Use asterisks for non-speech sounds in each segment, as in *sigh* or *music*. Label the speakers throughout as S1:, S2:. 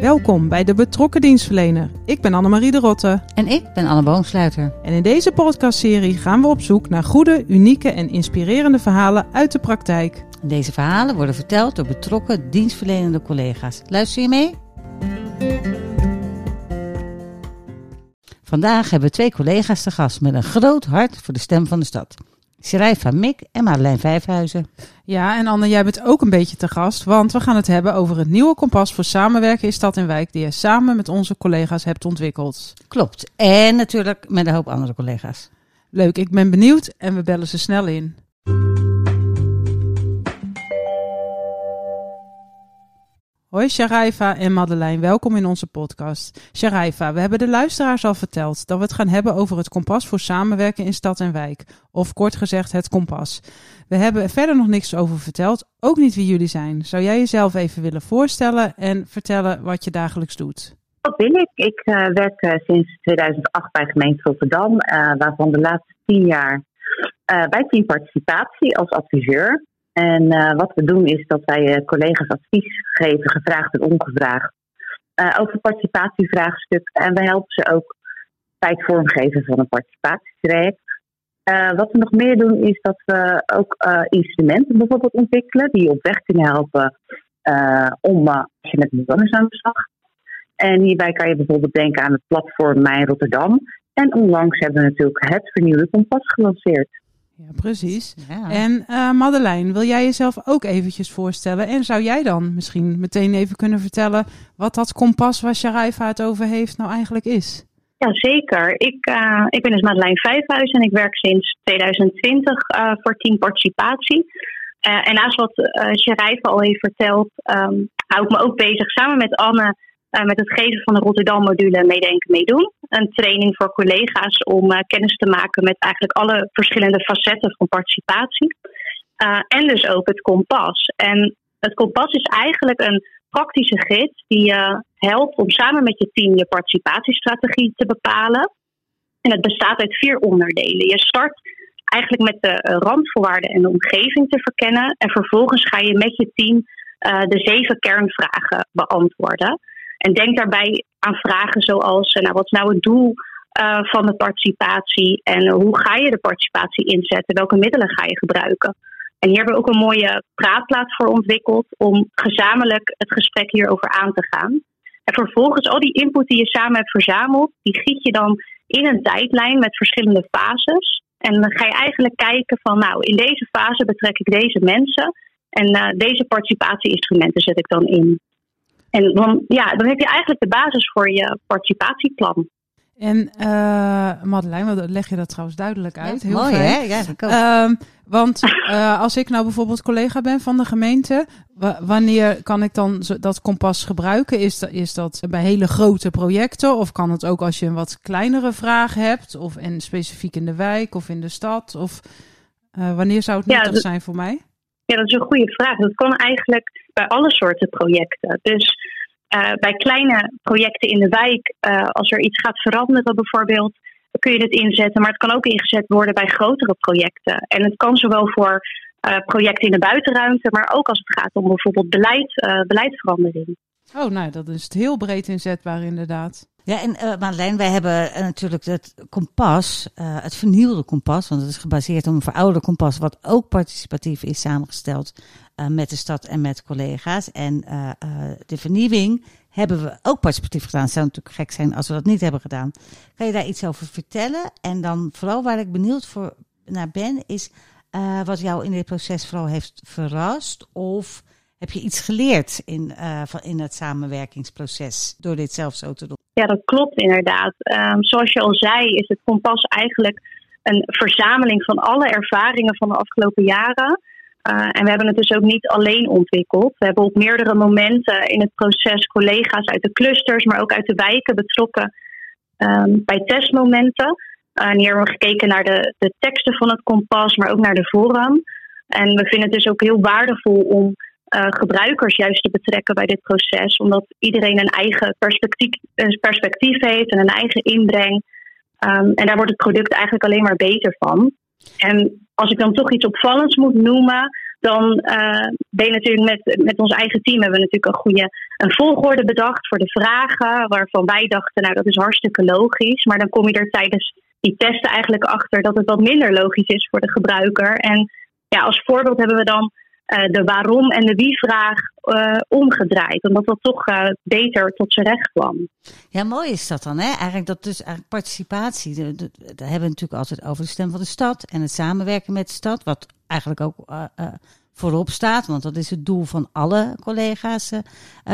S1: Welkom bij de Betrokken Dienstverlener. Ik ben Annemarie de Rotte.
S2: En ik ben Anne Boomsluiter.
S1: En in deze podcastserie gaan we op zoek naar goede, unieke en inspirerende verhalen uit de praktijk.
S2: Deze verhalen worden verteld door betrokken dienstverlenende collega's. Luister je mee? Vandaag hebben we twee collega's te gast met een groot hart voor de stem van de stad. Sherifa Mik en Madeleine Vijfhuizen.
S1: Ja, en Anne, jij bent ook een beetje te gast, want we gaan het hebben over het nieuwe kompas voor samenwerken in stad en wijk, die je samen met onze collega's hebt ontwikkeld.
S2: Klopt. En natuurlijk met een hoop andere collega's.
S1: Leuk, ik ben benieuwd en we bellen ze snel in. Hoi Sharaifa en Madeleine, welkom in onze podcast. Sharaifa, we hebben de luisteraars al verteld dat we het gaan hebben over het kompas voor samenwerken in stad en wijk. Of kort gezegd het kompas. We hebben er verder nog niks over verteld, ook niet wie jullie zijn. Zou jij jezelf even willen voorstellen en vertellen wat je dagelijks doet?
S3: Dat wil ik. Ik uh, werk uh, sinds 2008 bij gemeente Rotterdam, uh, waarvan de laatste tien jaar bij Team Participatie als adviseur. En uh, wat we doen is dat wij uh, collega's advies geven, gevraagd en ongevraagd, uh, over participatievraagstuk. En we helpen ze ook bij het vormgeven van een participatietraject. wat we nog meer doen is dat we ook instrumenten bijvoorbeeld ontwikkelen die je op weg kunnen helpen om als je met bewoners aan de slag. En hierbij kan je bijvoorbeeld denken aan het platform Mijn Rotterdam. En onlangs hebben we natuurlijk het vernieuwde kompas gelanceerd.
S1: Ja, precies. Ja. En uh, Madeleine, wil jij jezelf ook eventjes voorstellen? En zou jij dan misschien meteen even kunnen vertellen wat dat kompas waar Sharaifa het over heeft nou eigenlijk is?
S4: Ja, zeker. Ik, uh, ik ben dus Madeleine Vijfhuis en ik werk sinds 2020 uh, voor Team Participatie. en naast wat uh, Sharaifa al heeft verteld, um, hou ik me ook bezig samen met Anne uh, met het geven van de Rotterdam-module Meedenken Meedoen. Een training voor collega's om uh, kennis te maken met eigenlijk alle verschillende facetten van participatie. Uh, en dus ook het kompas. En het kompas is eigenlijk een praktische gids die je helpt om samen met je team je participatiestrategie te bepalen. En het bestaat uit vier onderdelen. Je start eigenlijk met de randvoorwaarden en de omgeving te verkennen. En vervolgens ga je met je team de zeven kernvragen beantwoorden. En denk daarbij aan vragen zoals: nou, wat is nou het doel uh, van de participatie en hoe ga je de participatie inzetten? Welke middelen ga je gebruiken? En hier hebben we ook een mooie praatplaats voor ontwikkeld om gezamenlijk het gesprek hierover aan te gaan. En vervolgens al die input die je samen hebt verzameld, die giet je dan in een tijdlijn met verschillende fases. En dan ga je eigenlijk kijken van, nou, in deze fase betrek ik deze mensen en uh, deze participatieinstrumenten zet ik dan in. En dan, ja, dan heb je eigenlijk de basis voor je participatieplan.
S1: En uh, Madeleine, leg je dat trouwens duidelijk uit.
S2: Ja, Heel mooi fijn. hè? Ja, dat
S1: uh, want uh, als ik nou bijvoorbeeld collega ben van de gemeente, wanneer kan ik dan dat kompas gebruiken? Is dat, is dat bij hele grote projecten of kan het ook als je een wat kleinere vraag hebt of en specifiek in de wijk of in de stad? Of uh, wanneer zou het nuttig ja, zijn voor mij?
S4: Ja, dat is een goede vraag. Dat kan eigenlijk bij alle soorten projecten. Dus uh, bij kleine projecten in de wijk, uh, als er iets gaat veranderen bijvoorbeeld, kun je het inzetten. Maar het kan ook ingezet worden bij grotere projecten. En het kan zowel voor uh, projecten in de buitenruimte, maar ook als het gaat om bijvoorbeeld beleid, beleidsverandering.
S1: Oh, nou, dat is het heel breed inzetbaar inderdaad.
S2: Ja, en uh, Marlijn, wij hebben uh, natuurlijk het kompas, uh, het vernieuwde kompas, want het is gebaseerd op een verouderde kompas, wat ook participatief is samengesteld met de stad en met collega's. En de vernieuwing hebben we ook participatief gedaan. Het zou natuurlijk gek zijn als we dat niet hebben gedaan. Kan je daar iets over vertellen? En dan vooral waar ik benieuwd voor naar ben, is wat jou in dit proces vooral heeft verrast of heb je iets geleerd in, uh, in het samenwerkingsproces door dit zelf zo te doen?
S4: Ja, dat klopt inderdaad. Um, zoals je al zei, is het kompas eigenlijk een verzameling van alle ervaringen van de afgelopen jaren. Uh, en we hebben het dus ook niet alleen ontwikkeld. We hebben op meerdere momenten in het proces collega's uit de clusters, maar ook uit de wijken betrokken um, bij testmomenten. Uh, en hier hebben we gekeken naar de, de teksten van het kompas, maar ook naar de forum. En we vinden het dus ook heel waardevol om uh, gebruikers juist te betrekken bij dit proces. Omdat iedereen een eigen perspectief, perspectief heeft en een eigen inbreng. Um, en daar wordt het product eigenlijk alleen maar beter van. En als ik dan toch iets opvallends moet noemen, dan uh, ben je natuurlijk met, met ons eigen team hebben we natuurlijk een goede een volgorde bedacht voor de vragen. Waarvan wij dachten, nou dat is hartstikke logisch. Maar dan kom je er tijdens die testen eigenlijk achter dat het wat minder logisch is voor de gebruiker. En ja, als voorbeeld hebben we dan de waarom en de wie-vraag uh, omgedraaid. Omdat dat toch uh, beter tot zijn recht kwam.
S2: Ja, mooi is dat dan, hè? Eigenlijk dat dus eigenlijk participatie. Daar hebben we natuurlijk altijd over de stem van de stad en het samenwerken met de stad. Wat eigenlijk ook voorop staat. Want dat is het doel van alle collega's uh,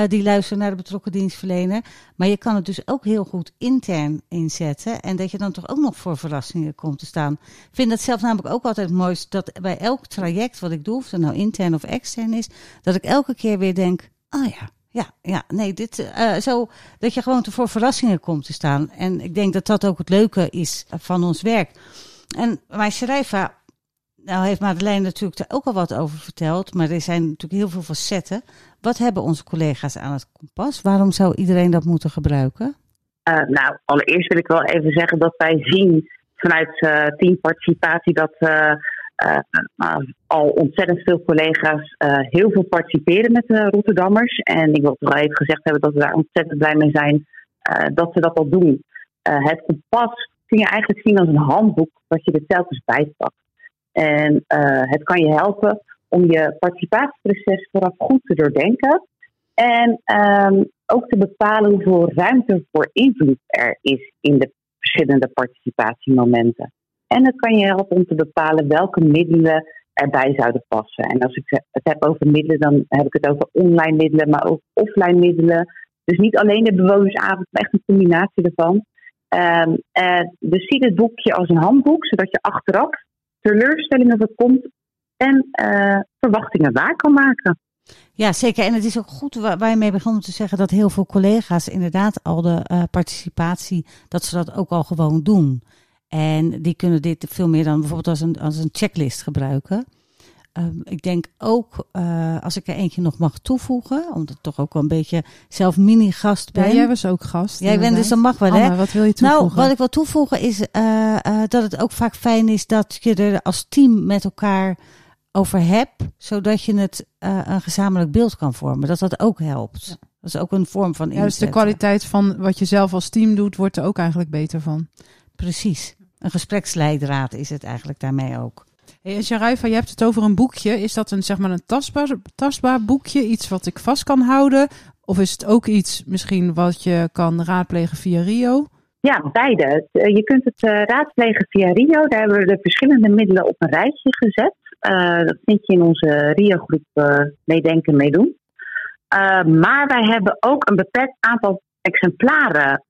S2: die luisteren naar de betrokken dienstverlener. Maar je kan het dus ook heel goed intern inzetten. En dat je dan toch ook nog voor verrassingen komt te staan. Ik vind dat zelf namelijk ook altijd mooi. Dat bij elk traject wat ik doe, of het nou intern of extern is, dat ik elke keer weer denk: oh ja. Ja, ja, nee, dit, uh, zo dat je gewoon voor verrassingen komt te staan. En ik denk dat dat ook het leuke is van ons werk. En maar Sharifa, nou heeft Madeleine natuurlijk daar ook al wat over verteld, maar er zijn natuurlijk heel veel facetten. Wat hebben onze collega's aan het kompas? Waarom zou iedereen dat moeten gebruiken?
S3: Uh, nou, allereerst wil ik wel even zeggen dat wij zien vanuit uh, teamparticipatie dat uh, al ontzettend veel collega's heel veel participeren met de Rotterdammers. En ik wil wel even gezegd hebben dat we daar ontzettend blij mee zijn dat ze dat al doen. het kompas kun je eigenlijk zien als een handboek dat je er telkens bij pakt. En uh, het kan je helpen om je participatieproces vooraf goed te doordenken. En um, ook te bepalen hoeveel ruimte voor invloed er is in de verschillende participatiemomenten. En het kan je helpen om te bepalen welke middelen erbij zouden passen. En als ik het heb over middelen, dan heb ik het over online middelen, maar ook offline middelen. Dus niet alleen de bewonersavond, maar echt een combinatie ervan. Um, uh, dus zie boekje als een handboek, zodat je achteraf teleurstellingen voorkomt en uh, verwachtingen waar kan maken.
S2: Ja, zeker. En het is ook goed waar, je mee begon te zeggen dat heel veel collega's inderdaad al de uh, participatie, dat ze dat ook al gewoon doen. En die kunnen dit veel meer dan bijvoorbeeld als een, als een checklist gebruiken. Um, ik denk ook, uh, als ik er eentje nog mag toevoegen, omdat ik toch ook wel een beetje zelf mini-gast ben.
S1: Ja, jij was ook gast.
S2: Jij bent dus dat mag wel, hè?
S1: wat wil je toevoegen?
S2: Nou, wat ik wil toevoegen is uh, uh, dat het ook vaak fijn is dat je er als team met elkaar over hebt, zodat je het een gezamenlijk beeld kan vormen. Dat dat ook helpt. Ja. Dat is ook een vorm van
S1: inzet. Ja, dus de kwaliteit van wat je zelf als team doet, wordt er ook eigenlijk beter van.
S2: Precies. Een gespreksleidraad is het eigenlijk daarmee ook.
S1: Hey, Sharaifa, je hebt het over een boekje. Is dat een, zeg maar, een tastbaar, tastbaar boekje? Iets wat ik vast kan houden? Of is het ook iets misschien wat je kan raadplegen via Rio?
S3: Ja, beide. Je kunt het uh, raadplegen via Rio. Daar hebben we de verschillende middelen op een rijtje gezet. Uh, dat vind je in onze Rio-groep uh, Meedenken, Meedoen. maar wij hebben ook een beperkt aantal exemplaren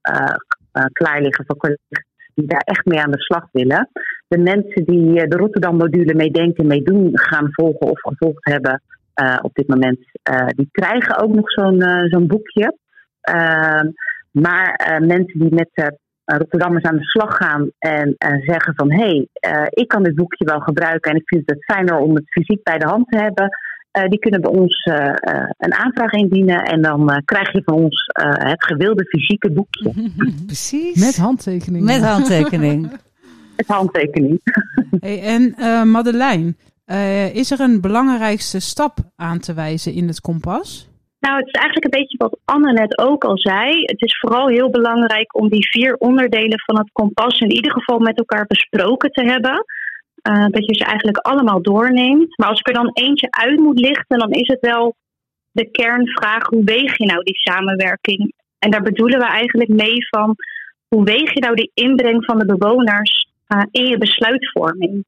S3: klaar liggen voor collega's die daar echt mee aan de slag willen. De mensen die eh, de Rotterdam-module meedenken, meedoen, gaan volgen of gevolgd hebben uh, op dit moment, uh, die krijgen ook nog zo'n uh, zo'n boekje. Ehm, maar mensen die met Rotterdammers aan de slag gaan en zeggen van hé, hey, ik kan dit boekje wel gebruiken en ik vind het fijner om het fysiek bij de hand te hebben. Uh, die kunnen bij ons uh, uh, een aanvraag indienen en dan krijg je van ons het gewilde fysieke boekje. *laughs*
S2: Precies.
S1: Met handtekening.
S2: Met handtekening. *laughs*
S3: Met handtekening. *laughs*
S1: hey, en Madeleine, is er een belangrijkste stap aan te wijzen in het kompas?
S4: Nou, het is eigenlijk een beetje wat Anne net ook al zei. Het is vooral heel belangrijk om die vier onderdelen van het kompas in ieder geval met elkaar besproken te hebben. Uh, dat je ze eigenlijk allemaal doorneemt. Maar als ik er dan eentje uit moet lichten, dan is het wel de kernvraag: hoe weeg je nou die samenwerking? En daar bedoelen we eigenlijk mee van hoe weeg je nou die inbreng van de bewoners uh, in je besluitvorming?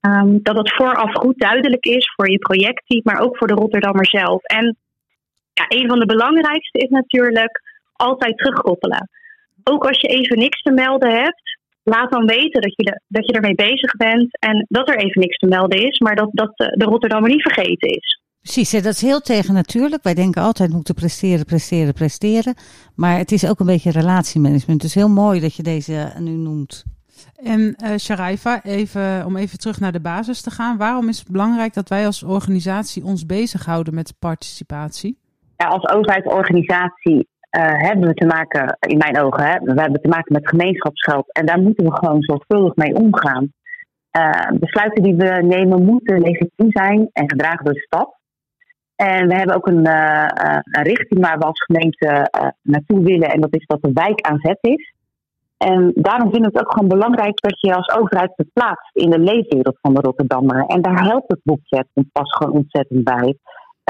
S4: Um, dat het vooraf goed duidelijk is voor je projectteam, maar ook voor de Rotterdammer zelf. En ja, een van de belangrijkste is natuurlijk altijd terugkoppelen. Ook als je even niks te melden hebt, laat dan weten dat je, dat je ermee bezig bent en dat er even niks te melden is, maar dat, dat de Rotterdammer niet vergeten is.
S2: Precies, dat is heel tegennatuurlijk. Wij denken altijd moeten presteren, presteren, presteren. Maar het is ook een beetje relatiemanagement. Is heel mooi dat je deze nu noemt.
S1: En uh, Sharaifa, even, om even terug naar de basis te gaan. Waarom is het belangrijk dat wij als organisatie ons bezighouden met participatie?
S3: Ja, als overheidsorganisatie uh, hebben we te maken, in mijn ogen, hè, we hebben te maken met gemeenschapsgeld. En daar moeten we gewoon zorgvuldig mee omgaan. besluiten die we nemen moeten legitiem zijn en gedragen door de stad. En we hebben ook een, een richting waar we als gemeente naartoe willen. En dat is dat de wijk aan zet is. En daarom vind ik het ook gewoon belangrijk dat je als overheid verplaatst in de leefwereld van de Rotterdammer. En daar helpt het boekje pas gewoon ontzettend bij.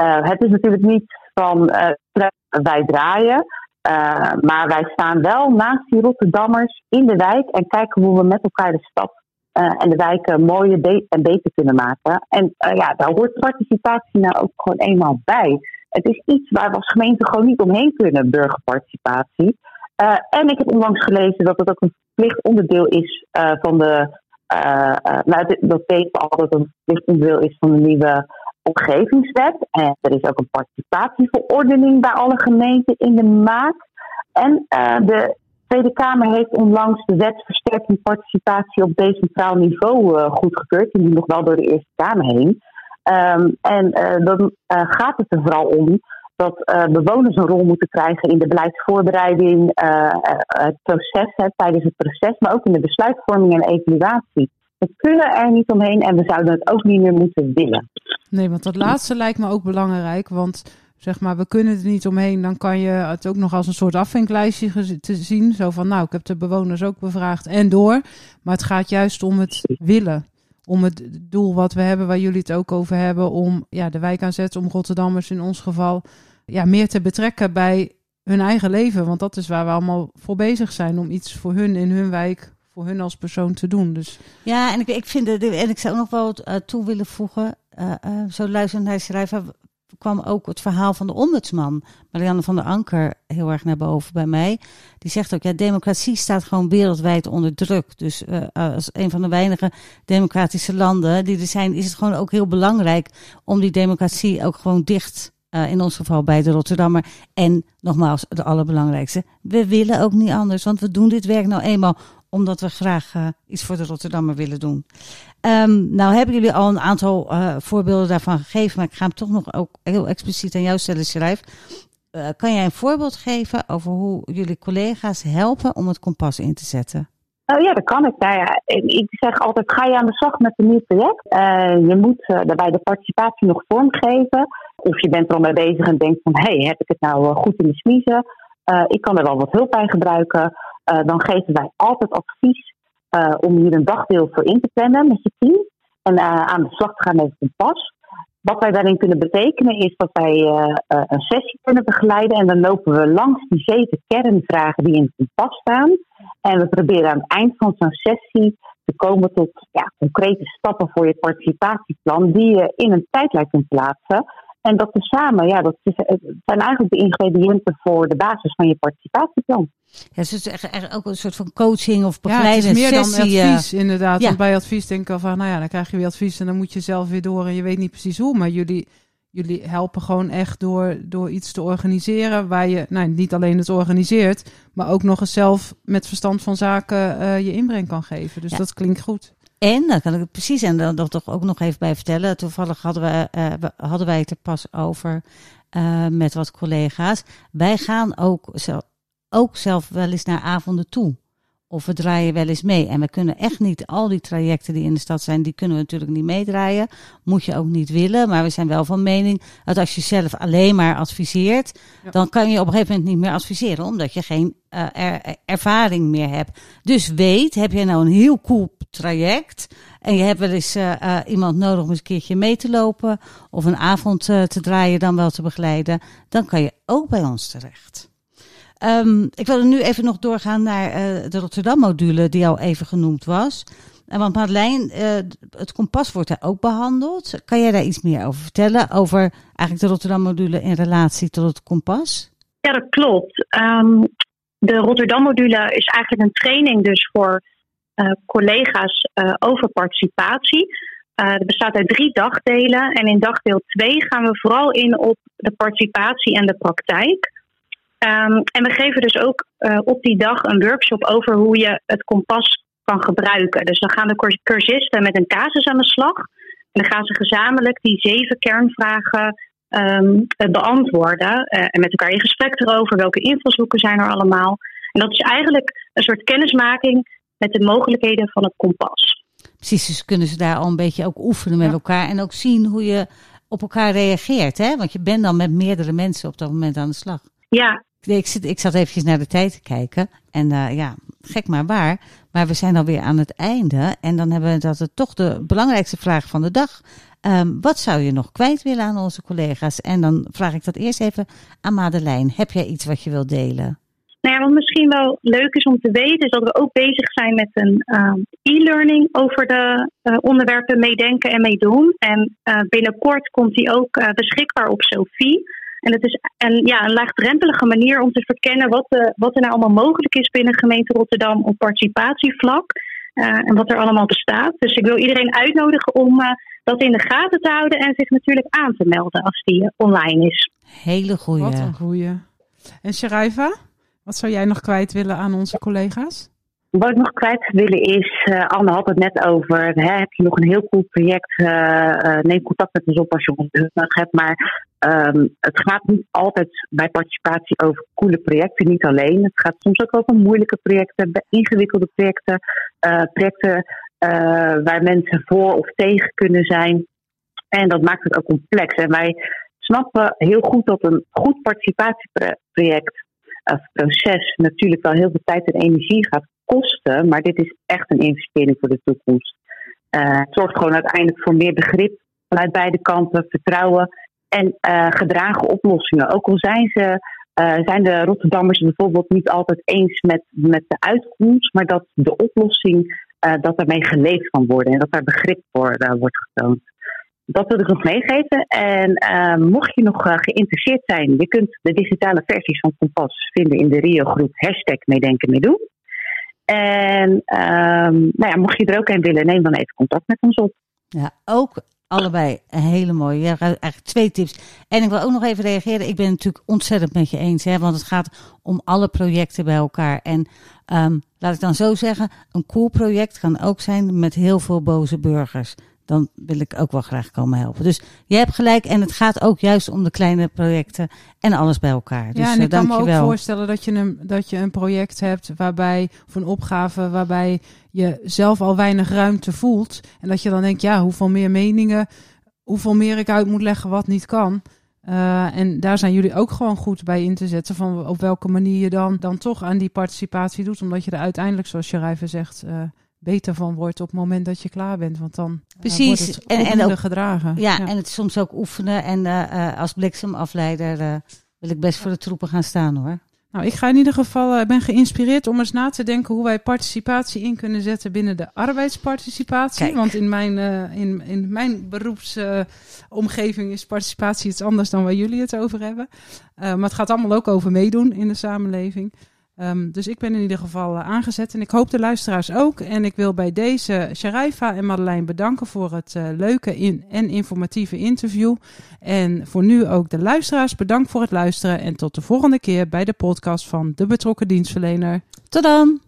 S3: Uh, het is natuurlijk niet van uh, wij draaien, uh, maar wij staan wel naast die Rotterdammers in de wijk en kijken hoe we met elkaar de stad en de wijken mooier en beter kunnen maken. En ja, daar hoort participatie nou ook gewoon eenmaal bij. Het is iets waar we als gemeente gewoon niet omheen kunnen, burgerparticipatie. Uh, en ik heb onlangs gelezen dat het ook een verplicht onderdeel is uh, van de. Uh, nou, dat we al dat het een verplicht onderdeel is van de nieuwe omgevingswet. En er is ook een participatieverordening bij alle gemeenten in de maak. En de Tweede Kamer heeft onlangs de wet versterking participatie op decentraal niveau goedgekeurd. Die moet nog wel door de Eerste Kamer heen. Um, en dan gaat het er vooral om dat uh, bewoners een rol moeten krijgen in de beleidsvoorbereiding, uh, het proces, hè, tijdens het proces, maar ook in de besluitvorming en evaluatie. We kunnen er niet omheen en we zouden het ook niet meer moeten willen.
S1: Nee, want dat laatste lijkt me ook belangrijk, want zeg maar, we kunnen er niet omheen, dan kan je het ook nog als een soort afvinklijstje te zien. Zo van, nou, ik heb de bewoners ook bevraagd en door. Maar het gaat juist om het willen. Om het doel wat we hebben, waar jullie het ook over hebben, om ja, de wijk aanzet, om Rotterdammers in ons geval ja, meer te betrekken bij hun eigen leven. Want dat is waar we allemaal voor bezig zijn. Om iets voor hun in hun wijk, voor hun als persoon te doen. Dus.
S2: Ja, en ik, ik vind en ik zou nog wel uh, toe willen voegen. Uh, uh, zo luisterend naar schrijver kwam ook het verhaal van de ombudsman, Marianne van der Anker, heel erg naar boven bij mij. Die zegt ook, ja, democratie staat gewoon wereldwijd onder druk. Dus uh, als een van de weinige democratische landen die er zijn, is het gewoon ook heel belangrijk om die democratie ook gewoon dicht uh, in ons geval bij de Rotterdammer. En nogmaals, het allerbelangrijkste, we willen ook niet anders. Want we doen dit werk nou eenmaal omdat we graag uh, iets voor de Rotterdammer willen doen. Um, nou hebben jullie al een aantal uh, voorbeelden daarvan gegeven, maar ik ga hem toch nog ook heel expliciet aan jou stellen, Schrijf. kan jij een voorbeeld geven over hoe jullie collega's helpen om het kompas in te zetten?
S3: Oh ja, dat kan ik. Nou ja, ik zeg altijd, ga je aan de slag met een nieuw project. je moet daarbij de participatie nog vormgeven. Of je bent er al mee bezig en denkt van, hé, hey, heb ik het nou eh, goed in de smiezen? Ik kan er wel wat hulp bij gebruiken. Uh, dan geven wij altijd advies om hier een dagdeel voor in te plannen met je team. En aan de slag te gaan met het kompas. Wat wij daarin kunnen betekenen is dat wij een sessie kunnen begeleiden. En dan lopen we langs die zeven kernvragen die in het kompas staan. En we proberen aan het eind van zo'n sessie te komen tot ja, concrete stappen voor je participatieplan. Die je in een tijdlijn kunt plaatsen. En dat samen, ja, dat zijn eigenlijk de ingrediënten voor de basis van je participatieplan.
S2: Ja, dus het is echt, ook een soort van coaching of begeleiding.
S1: Ja, het is meer dan eh, advies, inderdaad. Want bij advies denk ik al van, nou ja, dan krijg je weer advies en dan moet je zelf weer door en je weet niet precies hoe. Maar jullie, jullie helpen gewoon echt door, door iets te organiseren waar je, nou niet alleen het organiseert, maar ook nog eens zelf met verstand van zaken uh, je inbreng kan geven. Dus dat klinkt goed.
S2: En, daar kan ik het precies en dan toch ook nog even bij vertellen. Toevallig hadden, we, uh, hadden wij het er pas over uh, met wat collega's. Wij gaan ook, zelf, ook zelf wel eens naar avonden toe. Of we draaien wel eens mee. En we kunnen echt niet al die trajecten die in de stad zijn, die kunnen we natuurlijk niet meedraaien. Moet je ook niet willen. Maar we zijn wel van mening dat als je zelf alleen maar adviseert, dan kan je op een gegeven moment niet meer adviseren, omdat je geen uh, er, ervaring meer hebt. Dus weet, heb je nou een heel cool traject en je hebt wel eens uh, uh, iemand nodig om eens een keertje mee te lopen of een avond te draaien, dan wel te begeleiden, dan kan je ook bij ons terecht. Um, ik wil nu even nog doorgaan naar uh, de Rotterdam-module die al even genoemd was. En want Madeleine, uh, het kompas wordt daar ook behandeld. Kan jij daar iets meer over vertellen? Over eigenlijk de Rotterdam-module in relatie tot het kompas?
S4: Ja, dat klopt. Um, de Rotterdam-module is eigenlijk een training dus voor collega's over participatie. het bestaat uit drie dagdelen. En in dagdeel 2 gaan we vooral in op de participatie en de praktijk. Um, en we geven dus ook uh, op die dag een workshop over hoe je het kompas kan gebruiken. Dus dan gaan de cursisten met een casus aan de slag. En dan gaan ze gezamenlijk die zeven kernvragen um, beantwoorden. Uh, en met elkaar in gesprek erover. Welke invalshoeken zijn er allemaal? En dat is eigenlijk een soort kennismaking met de mogelijkheden van het kompas.
S2: Precies, dus kunnen ze daar al een beetje ook oefenen met
S1: Ja.
S2: elkaar. En ook zien hoe je op elkaar reageert. Hè? Want je bent dan met meerdere mensen op dat moment aan de slag.
S4: Ja,
S2: Ik, zit, ik zat eventjes naar de tijd te kijken. En eh, ja, gek maar waar. Maar we zijn alweer aan het einde. En dan hebben we dat het toch de belangrijkste vraag van de dag. Ehm, wat zou je nog kwijt willen aan onze collega's? En dan vraag ik dat eerst even aan Madeleine. Heb jij iets wat je wilt delen?
S4: Nou ja, wat misschien wel leuk is om te weten, is dat we ook bezig zijn met een ehm, e-learning over de eh, onderwerpen meedenken en meedoen. En eh, binnenkort komt die ook beschikbaar op Sophie. En het is een, ja, een laagdrempelige manier om te verkennen wat, de, wat er nou allemaal mogelijk is binnen gemeente Rotterdam op participatievlak. eh, en wat er allemaal bestaat. Dus ik wil iedereen uitnodigen om eh, dat in de gaten te houden en zich natuurlijk aan te melden als die eh, online is.
S2: Hele goeie.
S1: Wat een goeie. En Sharifa, wat zou jij nog kwijt willen aan onze collega's?
S3: Wat ik nog kwijt willen is, eh, Anne had het net over, hè, heb je nog een heel cool project, eh, eh, neem contact met ons op als je ons nodig hebt. Maar ehm, het gaat niet altijd bij participatie over coole projecten, niet alleen. Het gaat soms ook over moeilijke projecten, ingewikkelde projecten, projecten waar mensen voor of tegen kunnen zijn. En dat maakt het ook complex. En wij snappen heel goed dat een goed participatieproject of proces natuurlijk wel heel veel tijd en energie gaat kosten, maar dit is echt een investering voor de toekomst. Eh, het zorgt gewoon uiteindelijk voor meer begrip vanuit beide kanten, vertrouwen en eh, gedragen oplossingen. Ook al zijn, ze, eh, zijn de Rotterdammers bijvoorbeeld niet altijd eens met, met de uitkomst, maar dat de oplossing, dat daarmee geleefd kan worden en dat daar begrip voor wordt getoond. Dat wil ik nog meegeven. En mocht je nog geïnteresseerd zijn, je kunt de digitale versies van Kompas vinden in de Rio-groep hashtag meedenken meedoen. En ehm, nou ja, mocht je er ook een willen, neem dan even contact met ons op.
S2: Ja, ook allebei een hele mooie. Ja, eigenlijk twee tips. En ik wil ook nog even reageren. Ik ben het natuurlijk ontzettend met je eens. Hè, want het gaat om alle projecten bij elkaar. En ehm, laat ik dan zo zeggen. Een cool project kan ook zijn met heel veel boze burgers. Dan wil ik ook wel graag komen helpen. Dus je hebt gelijk. En het gaat ook juist om de kleine projecten. En alles bij elkaar. Dus
S1: ja, en
S2: eh,
S1: ik kan me ook voorstellen dat je, een, dat je een project hebt waarbij, of een opgave waarbij je zelf al weinig ruimte voelt. En dat je dan denkt, ja, hoeveel meer meningen, hoeveel meer ik uit moet leggen wat niet kan. Eh, en daar zijn jullie ook gewoon goed bij in te zetten van op welke manier je dan, dan toch aan die participatie doet. Omdat je er uiteindelijk, zoals Sharijve zegt, eh, beter van wordt op het moment dat je klaar bent. Want dan eh,
S2: Precies.
S1: wordt het
S2: En- en ook-
S1: gedragen.
S2: Ja, en het soms ook oefenen. En eh, eh, als bliksemafleider wil ik best voor de troepen gaan staan hoor.
S1: Nou, ik ga in ieder geval, ben geïnspireerd om eens na te denken hoe wij participatie in kunnen zetten binnen de arbeidsparticipatie.
S2: Kijk.
S1: Want in mijn, in, in mijn beroepsomgeving is participatie iets anders dan waar jullie het over hebben. Maar het gaat allemaal ook over meedoen in de samenleving. Ehm, dus ik ben in ieder geval eh, aangezet en ik hoop de luisteraars ook. En ik wil bij deze Sharifa en Madeleine bedanken voor het eh, leuke en informatieve interview. En voor nu ook de luisteraars bedankt voor het luisteren. En tot de volgende keer bij de podcast van De Betrokken Dienstverlener.
S2: Tot dan!